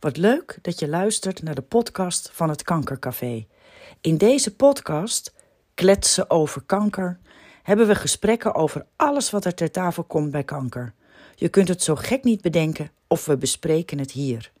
Wat leuk dat je luistert naar de podcast van het Kankercafé. In deze podcast, Kletsen over kanker, hebben we gesprekken over alles wat er ter tafel komt bij kanker. Je kunt het zo gek niet bedenken of we bespreken het hier.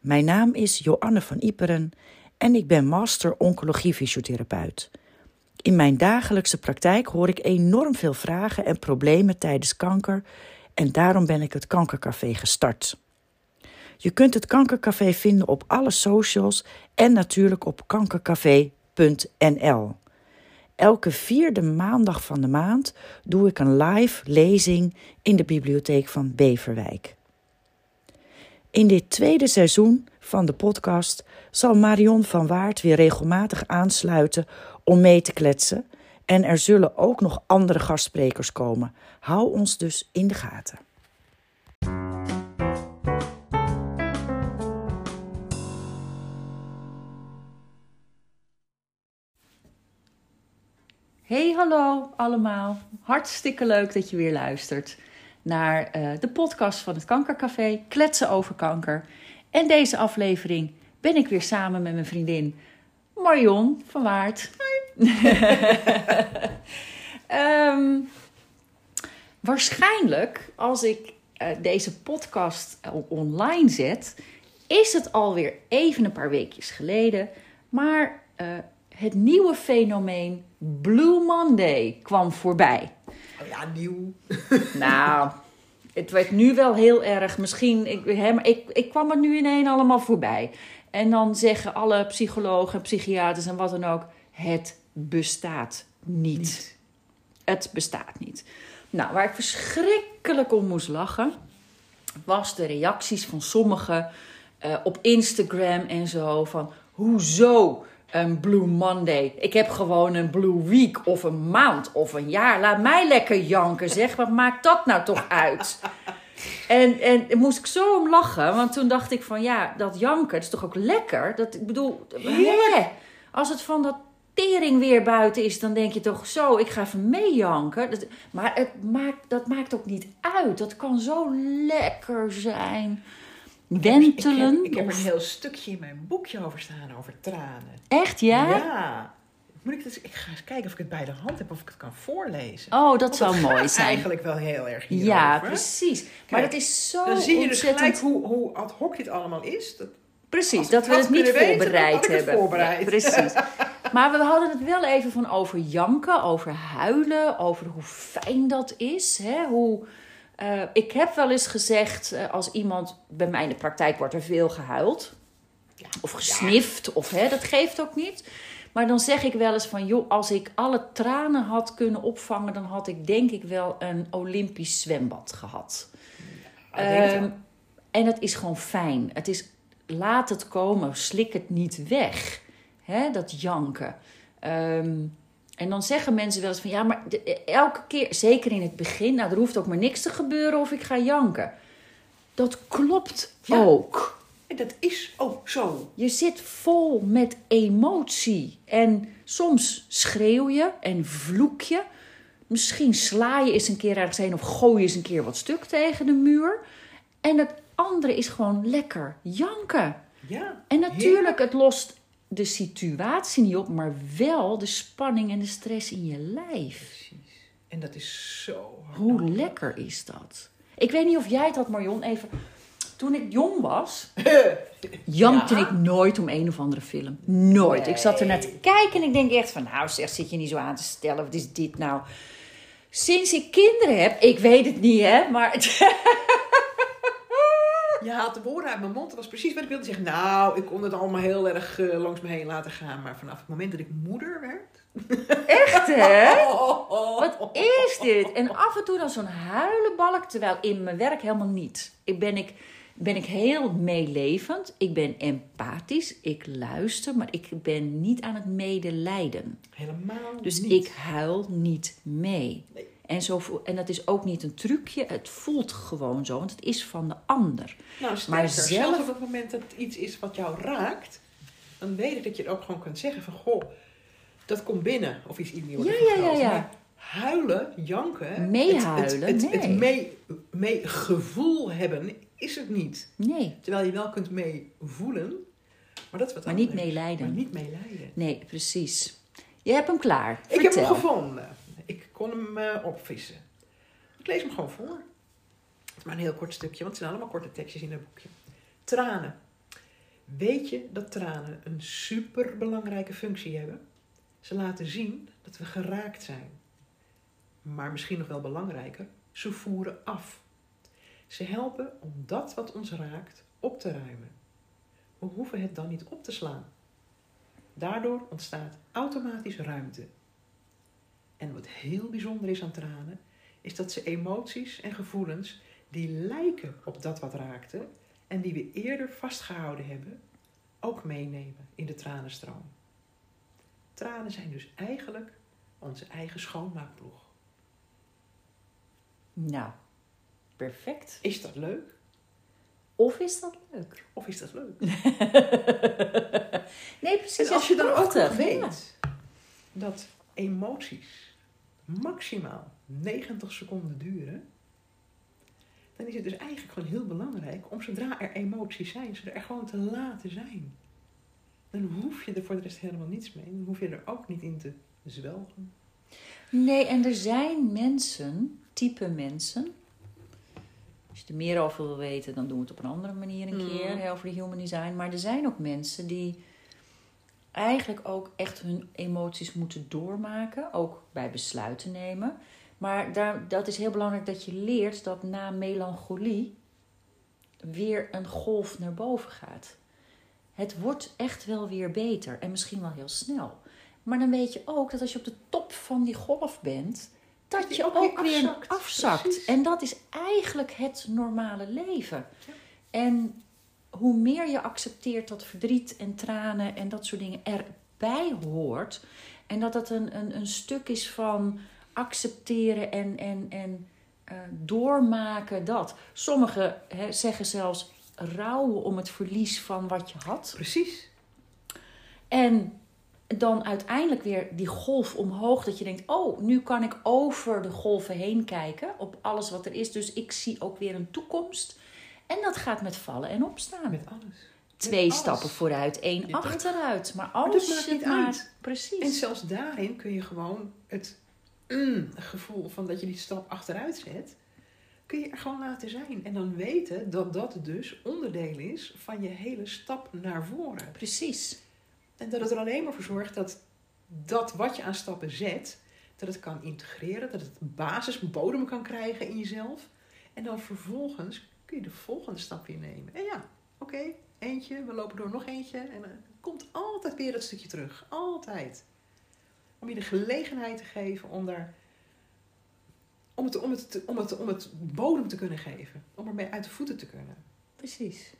Mijn naam is Joanne van Iperen en ik ben master oncologie-fysiotherapeut. In mijn dagelijkse praktijk hoor ik enorm veel vragen en problemen tijdens kanker en daarom ben ik het Kankercafé gestart. Je kunt het Kankercafé vinden op alle socials en natuurlijk op kankercafé.nl. Elke vierde maandag van de maand doe ik een live lezing in de bibliotheek van Beverwijk. In dit tweede seizoen van de podcast zal Marion van Waard weer regelmatig aansluiten om mee te kletsen. En er zullen ook nog andere gastsprekers komen. Hou ons dus in de gaten. Hey, hallo allemaal. Hartstikke leuk dat je weer luistert naar uh, de podcast van het Kankercafé, Kletsen over kanker. En deze aflevering ben ik weer samen met mijn vriendin Marion van Waard. um, waarschijnlijk, als ik uh, deze podcast online zet, is het alweer even een paar weekjes geleden. Maar uh, het nieuwe fenomeen Blue Monday kwam voorbij. Oh ja, nieuw. nou, het werd nu wel heel erg. Misschien, ik, hè, maar ik, ik kwam er nu ineen allemaal voorbij. En dan zeggen alle psychologen, psychiaters en wat dan ook: het bestaat niet. niet. Het bestaat niet. Nou, waar ik verschrikkelijk om moest lachen, was de reacties van sommigen uh, op Instagram en zo: van hoezo? Een Blue Monday. Ik heb gewoon een Blue Week of een maand of een jaar. Laat mij lekker janken, zeg. Wat maakt dat nou toch uit? En, en moest ik zo om lachen, want toen dacht ik van ja, dat janken, dat is toch ook lekker? Dat, ik bedoel, hè, als het van dat tering weer buiten is, dan denk je toch zo, ik ga even meejanken. Dat, maar het maakt, dat maakt ook niet uit. Dat kan zo lekker zijn. Wentelen. Ik heb, ik heb er een heel stukje in mijn boekje over staan, over tranen. Echt, ja? Ja. Moet ik, dus, ik ga eens kijken of ik het bij de hand heb of ik het kan voorlezen. Oh, dat zou mooi zijn. eigenlijk wel heel erg hierover. Ja, precies. Kijk, maar het is zo Dan zie je dus gelijk hoe, hoe ad hoc dit allemaal is. Dat, precies, dat we het niet voorbereid hebben. Voorbereid. Ja, precies. Maar we hadden het wel even van over janken, over huilen, over hoe fijn dat is. Hè? Hoe... Uh, ik heb wel eens gezegd, uh, als iemand bij mij in de praktijk wordt er veel gehuild. Ja. Of gesnift, ja. of hè, dat geeft ook niet. Maar dan zeg ik wel eens van, joh, als ik alle tranen had kunnen opvangen, dan had ik denk ik wel een Olympisch zwembad gehad. Ja, um, en het is gewoon fijn. Het is, laat het komen, slik het niet weg. Hè, dat janken. Um, en dan zeggen mensen wel eens van ja, maar de, elke keer, zeker in het begin, nou, er hoeft ook maar niks te gebeuren of ik ga janken. Dat klopt ja. ook. En dat is ook zo. Je zit vol met emotie. En soms schreeuw je en vloek je. Misschien sla je eens een keer ergens heen of gooi je eens een keer wat stuk tegen de muur. En het andere is gewoon lekker janken. Ja, en natuurlijk, het lost de situatie niet op, maar wel de spanning en de stress in je lijf. Precies. En dat is zo. Hoe lekker is dat? Ik weet niet of jij het had, Marion, even. Toen ik jong was, jankte ja. ik nooit om een of andere film. Nooit. Nee. Ik zat er naar te kijken en ik denk echt van, nou zeg, zit je niet zo aan te stellen. Wat is dit nou? Sinds ik kinderen heb, ik weet het niet hè, maar... Je haalt de woorden uit mijn mond. Dat was precies wat ik wilde zeggen. Nou, ik kon het allemaal heel erg uh, langs me heen laten gaan. Maar vanaf het moment dat ik moeder werd... Echt, hè? Wat is dit? En af en toe dan zo'n huilenbalk. Terwijl in mijn werk helemaal niet. Ik ben, ik, ben ik heel meelevend. Ik ben empathisch. Ik luister. Maar ik ben niet aan het medelijden. Helemaal Dus niet. ik huil niet mee. Nee. En, zo, en dat is ook niet een trucje. Het voelt gewoon zo, want het is van de ander. Nou, sterker, maar zelf... zelfs op het moment dat het iets is wat jou raakt, dan weet ik dat je het ook gewoon kunt zeggen van, goh, dat komt binnen. Of iets niet ja, ja, ja, ja. Huilen, janken. Meehuilen, Het, het, het, nee. het mee, mee gevoel hebben is het niet. Nee, Terwijl je wel kunt meevoelen, maar dat is wat Maar niet anders. meelijden. Maar niet meelijden. nee, precies. Je hebt hem klaar. Ik heb hem Vertel. gevonden. Kon hem eh, opvissen. Ik lees hem gewoon voor. Het is maar een heel kort stukje, want het zijn allemaal korte tekstjes in het boekje. Tranen. Weet je dat tranen een superbelangrijke functie hebben? Ze laten zien dat we geraakt zijn. Maar misschien nog wel belangrijker, ze voeren af. Ze helpen om dat wat ons raakt op te ruimen. We hoeven het dan niet op te slaan. Daardoor ontstaat automatisch ruimte. En wat heel bijzonder is aan tranen, is dat ze emoties en gevoelens die lijken op dat wat raakte en die we eerder vastgehouden hebben, ook meenemen in de tranenstroom. Tranen zijn dus eigenlijk onze eigen schoonmaakploeg. Nou, perfect. Is dat leuk? Of is dat leuk? Of is dat leuk? nee, precies. En als je dan ook weet ja. dat emoties maximaal 90 seconden duren, dan is het dus eigenlijk gewoon heel belangrijk om zodra er emoties zijn, ze er gewoon te laten zijn. Dan hoef je er voor de rest helemaal niets mee. Dan hoef je er ook niet in te zwelgen. Nee, en er zijn mensen, type mensen. Als je er meer over wil weten, dan doen we het op een andere manier een Mm. keer over de human design. Maar er zijn ook mensen die eigenlijk ook echt hun emoties moeten doormaken, ook bij besluiten nemen. Maar daar, dat is heel belangrijk dat je leert dat na melancholie weer een golf naar boven gaat. Het wordt echt wel weer beter en misschien wel heel snel. Maar dan weet je ook dat als je op de top van die golf bent, dat je ook ook, weer weer afzakt. En dat is eigenlijk het normale leven. Ja. En hoe meer je accepteert dat verdriet en tranen en dat soort dingen erbij hoort. En dat het een, een, een stuk is van accepteren en, en, en eh, doormaken dat. Sommigen hè, zeggen zelfs rouwen om het verlies van wat je had. Precies. En dan uiteindelijk weer die golf omhoog. Dat je denkt, oh, nu kan ik over de golven heen kijken. Op alles wat er is. Dus ik zie ook weer een toekomst. En dat gaat met vallen en opstaan. Met alles. Twee alles. stappen vooruit, één Je achteruit. Maar je niet het maar... uit. Precies. En zelfs daarin kun je gewoon het mm, gevoel van dat je die stap achteruit zet, kun je er gewoon laten zijn. En dan weten dat dat dus onderdeel is van je hele stap naar voren. Precies. En dat het er alleen maar voor zorgt dat dat wat je aan stappen zet, dat het kan integreren, dat het basis, bodem kan krijgen in jezelf. En dan vervolgens kun je de volgende stap weer nemen. En ja, oké, eentje, we lopen door nog eentje. En er komt altijd weer dat stukje terug. Altijd. Om je de gelegenheid te geven om daar. Om het, om het, om het, om het bodem te kunnen geven. Om ermee uit de voeten te kunnen. Precies.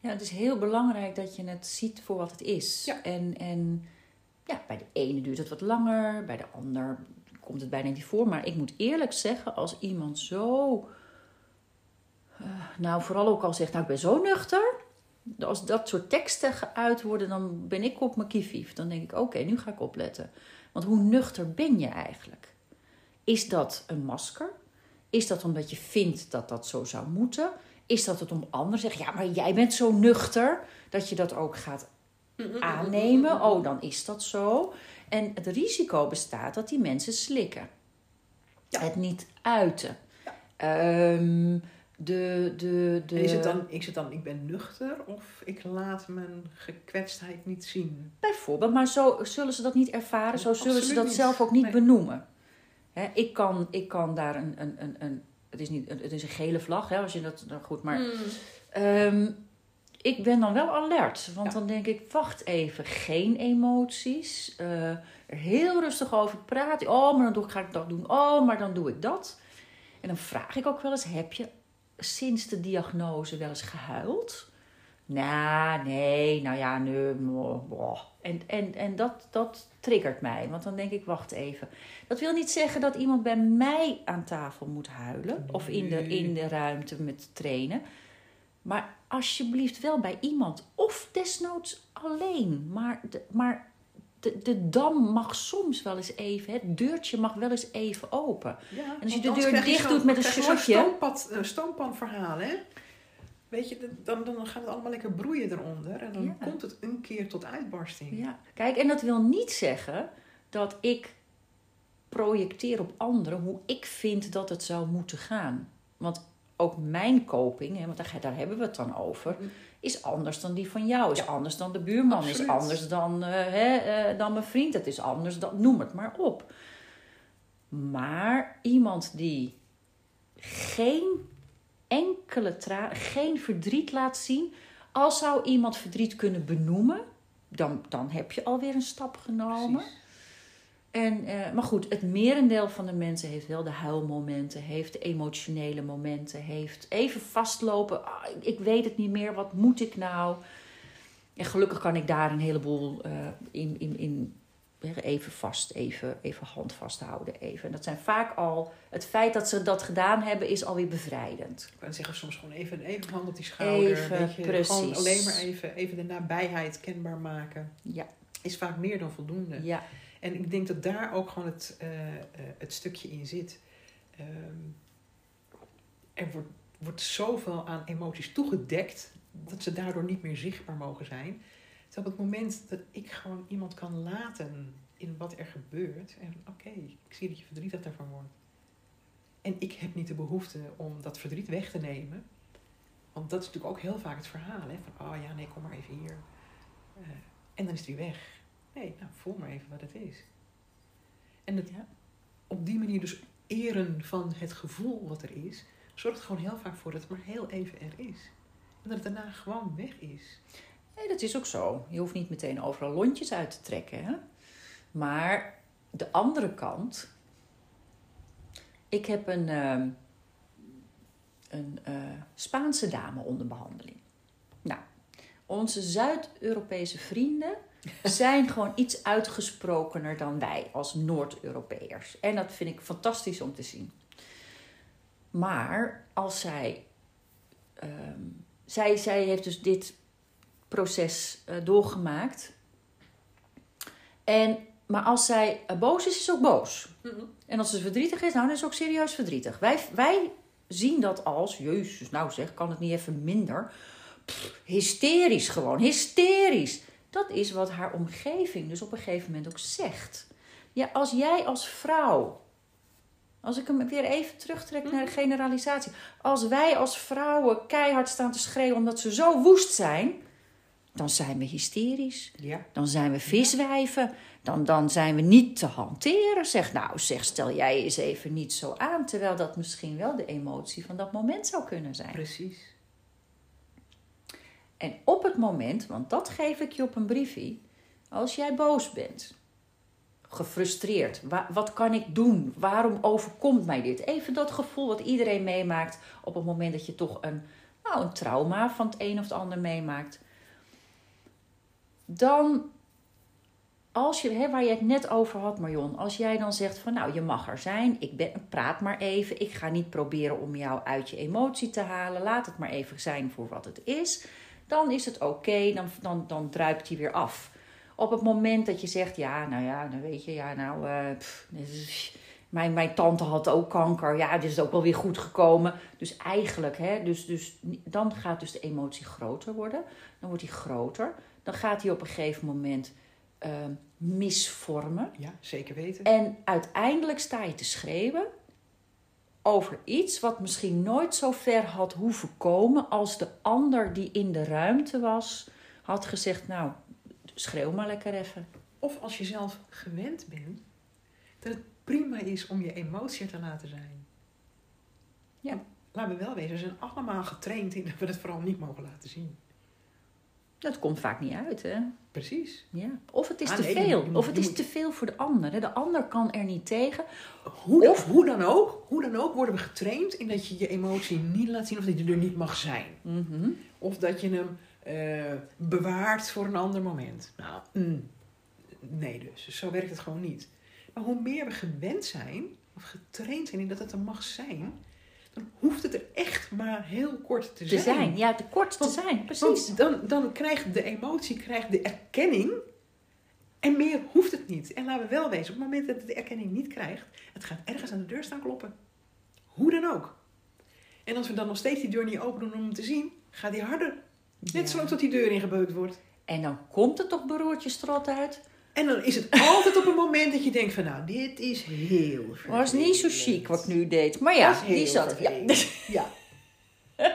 Ja, het is heel belangrijk dat je het ziet voor wat het is. Ja. En, en ja, bij de ene duurt het wat langer, bij de ander komt het bijna niet voor. Maar ik moet eerlijk zeggen, als iemand zo. Eh, nou, vooral ook al zegt, nou, ik ben zo nuchter. Als dat soort teksten geuit worden, dan ben ik op mijn kiefief. Dan denk ik, oké, nu ga ik opletten. Want hoe nuchter ben je eigenlijk? Is dat een masker? Is dat omdat je vindt dat dat zo zou moeten? Is dat het om anderen zeggen, ja, maar jij bent zo nuchter dat je dat ook gaat aannemen? Oh, dan is dat zo. En het risico bestaat dat die mensen slikken. Ja. Het niet uiten. Ja. Ehm, de, de, de... En is het, dan, is het dan, ik ben nuchter of ik laat mijn gekwetstheid niet zien? Bijvoorbeeld, maar zo zullen ze dat niet ervaren. Zo zullen ze dat niet. zelf ook niet Nee. benoemen. Hè, ik, kan, ik kan daar een... een, een, een het, is niet, het is een gele vlag, hè, als je dat... nou goed, maar... Ehm, ik ben dan wel alert. Want Ja. dan denk ik, wacht even, geen emoties. eh, er heel rustig over praten. Oh, maar dan doe, ga ik dat doen. Oh, maar dan doe ik dat. En dan vraag ik ook wel eens, heb je sinds de diagnose wel eens gehuild? Nou, nee, nou ja, nee. moh. En, en, en dat, dat triggert mij. Want dan denk ik, wacht even. Dat wil niet zeggen dat iemand bij mij aan tafel moet huilen. Of in de, in de ruimte met trainen. Maar alsjeblieft wel bij iemand. Of desnoods alleen. Maar, de- maar de, de dam mag soms wel eens even, het deurtje mag wel eens even open. Ja, En als je de deur dicht doet met een slotje. stoompad- eh, stoompanverhaal, hè? Weet je, dan, dan gaat het allemaal lekker broeien eronder. En dan Ja. komt het een keer tot uitbarsting. Ja, kijk, en dat wil niet zeggen dat ik projecteer op anderen hoe ik vind dat het zou moeten gaan. Want ook mijn coping, hè, want daar, daar hebben we het dan over, Mhm. is anders dan die van jou, is Ja. anders dan de buurman, is anders dan, eh, hè, eh, dan mijn vriend, het is anders dan, noem het maar op. Maar iemand die geen enkele tra geen verdriet laat zien, als zou iemand verdriet kunnen benoemen, dan, dan heb je alweer een stap genomen. Precies. En, eh, maar goed, het merendeel van de mensen heeft wel de huilmomenten, heeft de emotionele momenten, heeft even vastlopen. Ah, ik- weet het niet meer, wat moet ik nou? En gelukkig kan ik daar een heleboel eh, in, in, in even vast, even, even handvast houden. Even. En dat zijn vaak al, het feit dat ze dat gedaan hebben, is alweer bevrijdend. Ik kan zeggen soms gewoon even, even hand op die schouder. Even, weet je, precies. Gewoon alleen maar even, even de nabijheid kenbaar maken. Ja, Is vaak meer dan voldoende. ja, En ik denk dat daar ook gewoon het, eh, eh, het stukje in zit. Ehm, er wordt, wordt zoveel aan emoties toegedekt dat ze daardoor niet meer zichtbaar mogen zijn. Dus op het moment dat ik gewoon iemand kan laten in wat er gebeurt. En oké, ik zie dat je verdrietig daarvan wordt. En ik heb niet de behoefte om dat verdriet weg te nemen. Want dat is natuurlijk ook heel vaak het verhaal. Hè? Van, oh ja, nee, kom maar even hier. Eh, en dan is weer weg. Nee, nou, voel maar even wat het is. En het, Ja. op die manier dus eren van het gevoel wat er is, zorgt gewoon heel vaak voor dat het maar heel even er is. En dat het daarna gewoon weg is. Nee, dat is ook zo. Je hoeft niet meteen overal lontjes uit te trekken. Hè? Maar de andere kant. Ik heb een, ehm, een eh, Spaanse dame onder behandeling. Nou, onze Zuid-Europese vrienden zijn gewoon iets uitgesprokener dan wij als Noord-Europeërs. En dat vind ik fantastisch om te zien. Maar als zij. ehm, zij, zij heeft dus dit proces eh, doorgemaakt. En, maar als zij boos is, is ze ook boos. En als ze verdrietig is, nou, dan is ze ook serieus verdrietig. Wij, wij zien dat als, jezus, nou zeg, kan het niet even minder? Pff, hysterisch gewoon, hysterisch. Dat is wat haar omgeving dus op een gegeven moment ook zegt. Ja, als jij als vrouw, als ik hem weer even terugtrek naar de generalisatie. Als wij als vrouwen keihard staan te schreeuwen omdat ze zo woest zijn, dan zijn we hysterisch. Ja. Dan zijn we viswijven. Dan, dan zijn we niet te hanteren. Zeg nou, zeg, stel jij eens even niet zo aan. Terwijl dat misschien wel de emotie van dat moment zou kunnen zijn. Precies. En op het moment, want dat geef ik je op een briefie. Als jij boos bent, gefrustreerd, wa- wat kan ik doen? Waarom overkomt mij dit? Even dat gevoel wat iedereen meemaakt op het moment dat je toch een, nou, een trauma van het een of het ander meemaakt. Dan, als je, hè, waar je het net over had, Marion, als jij dan zegt van nou, je mag er zijn, ik ben, praat maar even, ik ga niet proberen om jou uit je emotie te halen, laat het maar even zijn voor wat het is, dan is het oké, dan, dan, dan druipt hij weer af. Op het moment dat je zegt, ja, nou ja, dan weet je, ja, nou, eh, pff, mijn, mijn tante had ook kanker, ja, dit is ook wel weer goed gekomen. Dus eigenlijk, hè, dus, dus, dan gaat dus de emotie groter worden, dan wordt die groter, dan gaat hij op een gegeven moment eh, misvormen. Ja, zeker weten. En uiteindelijk sta je te schreeuwen over iets wat misschien nooit zo ver had hoeven komen als de ander die in de ruimte was, had gezegd: Nou, schreeuw maar lekker even. Of als je zelf gewend bent, dat het prima is om je emotie er te laten zijn. Ja. Laten we wel wezen, we zijn allemaal getraind in dat we het vooral niet mogen laten zien. Dat komt vaak niet uit, hè? Precies. Ja. Of het is Ah, te nee, veel. moet- of het is moet- te veel voor de ander. hè. De ander kan er niet tegen. Hoe, dan- Of- hoe, dan ook, hoe dan ook worden we getraind in dat je je emotie niet laat zien of dat je er niet mag zijn. Mhm. Of dat je hem eh, bewaart voor een ander moment. Nou, mm, nee dus. Dus Zo werkt het gewoon niet. Maar hoe meer we gewend zijn, of getraind zijn in dat het er mag zijn, dan hoeft het er echt maar heel kort te, Te zijn. Ja, te kort te zijn. Precies. Dan, dan krijgt de emotie krijgt de erkenning En meer hoeft het niet. En laten we wel wezen, op het moment dat het de erkenning niet krijgt, het gaat ergens aan de deur staan kloppen. Hoe dan ook. En als we dan nog steeds die deur niet open doen om hem te zien, gaat die harder. Net Ja. zolang tot die deur ingebeukt wordt. En dan komt er toch beroertje strot uit. En dan is het altijd op een moment dat je denkt van nou, dit is heel Was niet zo vervelend. chic wat ik nu deed. Maar ja, die zat. Ja. vervelend. Ja.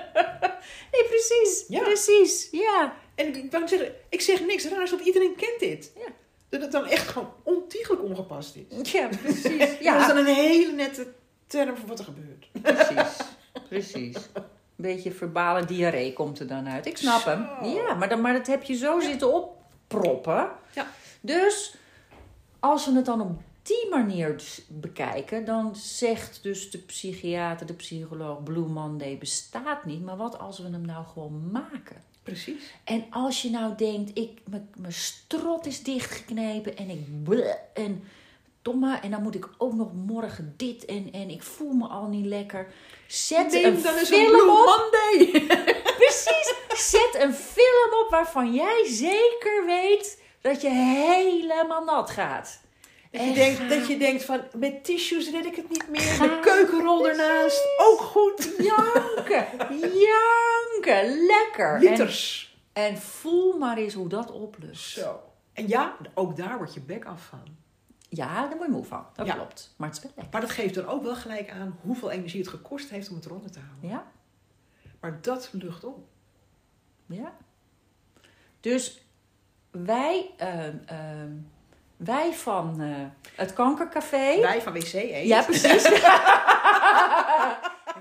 Nee, precies. Ja. Precies. Ja. En ik wou zeggen, ik zeg niks raars, want iedereen kent dit. Ja. Dat het dan echt gewoon ontiegelijk ongepast is. Ja, precies. Ja. Dat is dan een hele nette term voor wat er gebeurt. precies. Precies. Een beetje verbale diarree komt er dan uit. Ik snap hem. Ja, maar, dan, maar dat heb je zo zitten opproppen. Ja. Dus als we het dan op die manier dus bekijken, dan zegt dus de psychiater, de psycholoog, Blue Monday bestaat niet. Maar wat als we hem nou gewoon maken? Precies. En als je nou denkt, ik, mijn mijn strot is dichtgeknepen en ik bleh, en domme, en dan moet ik ook nog morgen dit en, en ik voel me al niet lekker. Zet Neem een dan een film Blue op. Precies. Zet een film op waarvan jij zeker weet dat je helemaal nat gaat. Dat je, En denkt, dat je denkt van, met tissues red ik het niet meer. De keukenrol ernaast, ook goed. Janken, janken, lekker. Liters. en voel maar eens hoe dat oplust. Zo. En ja, ook daar wordt je bek af van. Ja, daar word je moe van. Dat Ja. klopt. Maar het is wel lekker. Maar dat geeft dan ook wel gelijk aan hoeveel energie het gekost heeft om het eronder te houden. Ja. Maar dat lucht op. Ja. Dus wij, ehm, ehm, wij van eh, het Kankercafé. Wij van WC Eet. Ja, precies.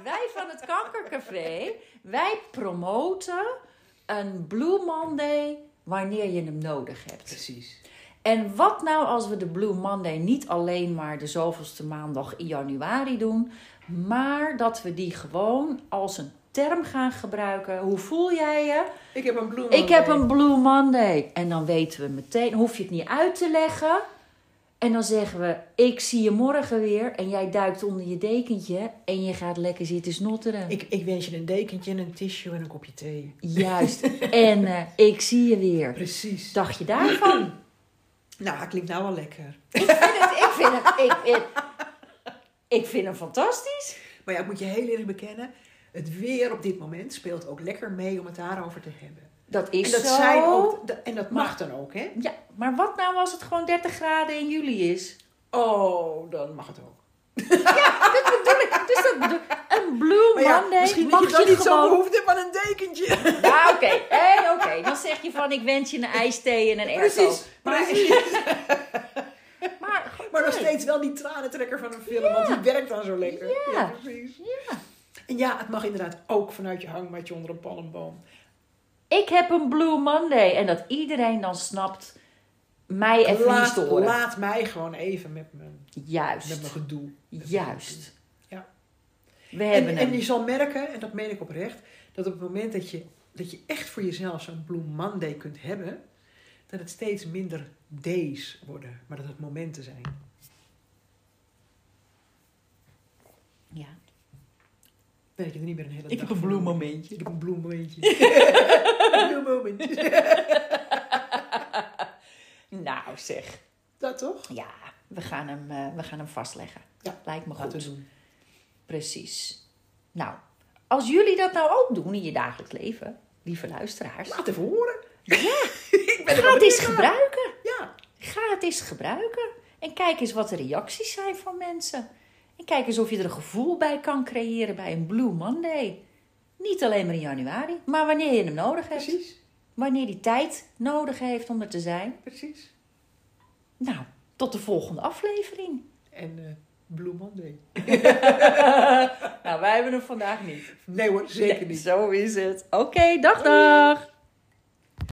wij van het Kankercafé, wij promoten een Blue Monday wanneer je hem nodig hebt. Precies. En wat nou als we de Blue Monday niet alleen maar de zoveelste maandag in januari doen, maar dat we die gewoon als een term gaan gebruiken. Hoe voel jij je? Ik heb een bloem. Ik heb een Blue Monday. En dan weten we meteen, hoef je het niet uit te leggen. En dan zeggen we, ik zie je morgen weer. En jij duikt onder je dekentje en je gaat lekker zitten snotteren. Ik, ik wens je een dekentje, een tissue en een kopje thee. Juist. en eh, ik zie je weer. Precies. Dacht je daarvan? Nou, het klinkt nou wel lekker. ik, vind het, ik, vind het, ik, vind, ik vind hem fantastisch. Maar ja, ik moet je heel eerlijk bekennen. Het weer op dit moment speelt ook lekker mee om het daarover te hebben. Dat is En dat, zo. zijn ook, en dat mag Maar- dan ook, hè? Ja, maar wat nou als het gewoon 30 graden in juli is? Oh, dan mag het ook. Dat bedoel ik. Dus dat bedoel ik. Een Blue Maar ja, Monday misschien mag dat je niet zo gewoon... behoefte hebt aan een dekentje. Ja, oké. Hey, oké. Dan zeg je van, ik wens je een ijsthee en een airco. Precies, Maar, precies. maar, Maar nog steeds wel die tranentrekker van een film, want die werkt dan zo lekker. Ja. precies. Ja. En ja, het mag inderdaad ook vanuit je hangmatje onder een palmboom. Ik heb een Blue Monday. En dat iedereen dan snapt, mij even niet storen. laat mij gewoon even met mijn, Juist. met mijn gedoe. Met mijn Juist. gedoe. Ja. We En, hebben en hem. je zal merken, en dat meen ik oprecht, dat op het moment dat je, dat je echt voor jezelf zo'n Blue Monday kunt hebben, dat het steeds minder days worden, maar dat het momenten zijn. Ja. Je er niet meer een hele Ik heb een voor blue nodig. momentje. Ik heb een blue momentje. een blue moment. Nou zeg. Dat toch? Ja, we gaan hem, eh, we gaan hem vastleggen. Ja, Lijkt me Laten goed. we doen. Precies. Nou, als jullie dat nou ook doen in je dagelijks leven, lieve luisteraars, Laat even horen. Ja. ik ben ga het eens gebruiken. Ja, Ga het eens gebruiken. En kijk eens wat de reacties zijn van mensen. En kijk eens of je er een gevoel bij kan creëren bij een Blue Monday. Niet alleen maar in januari, maar wanneer je hem nodig hebt. precies. Wanneer die tijd nodig heeft om er te zijn. Precies. Nou, tot de volgende aflevering. En eh Blue Monday. nou, wij hebben hem vandaag niet. Nee hoor, zeker Nee, niet. Zo is het. Oké, dag dag.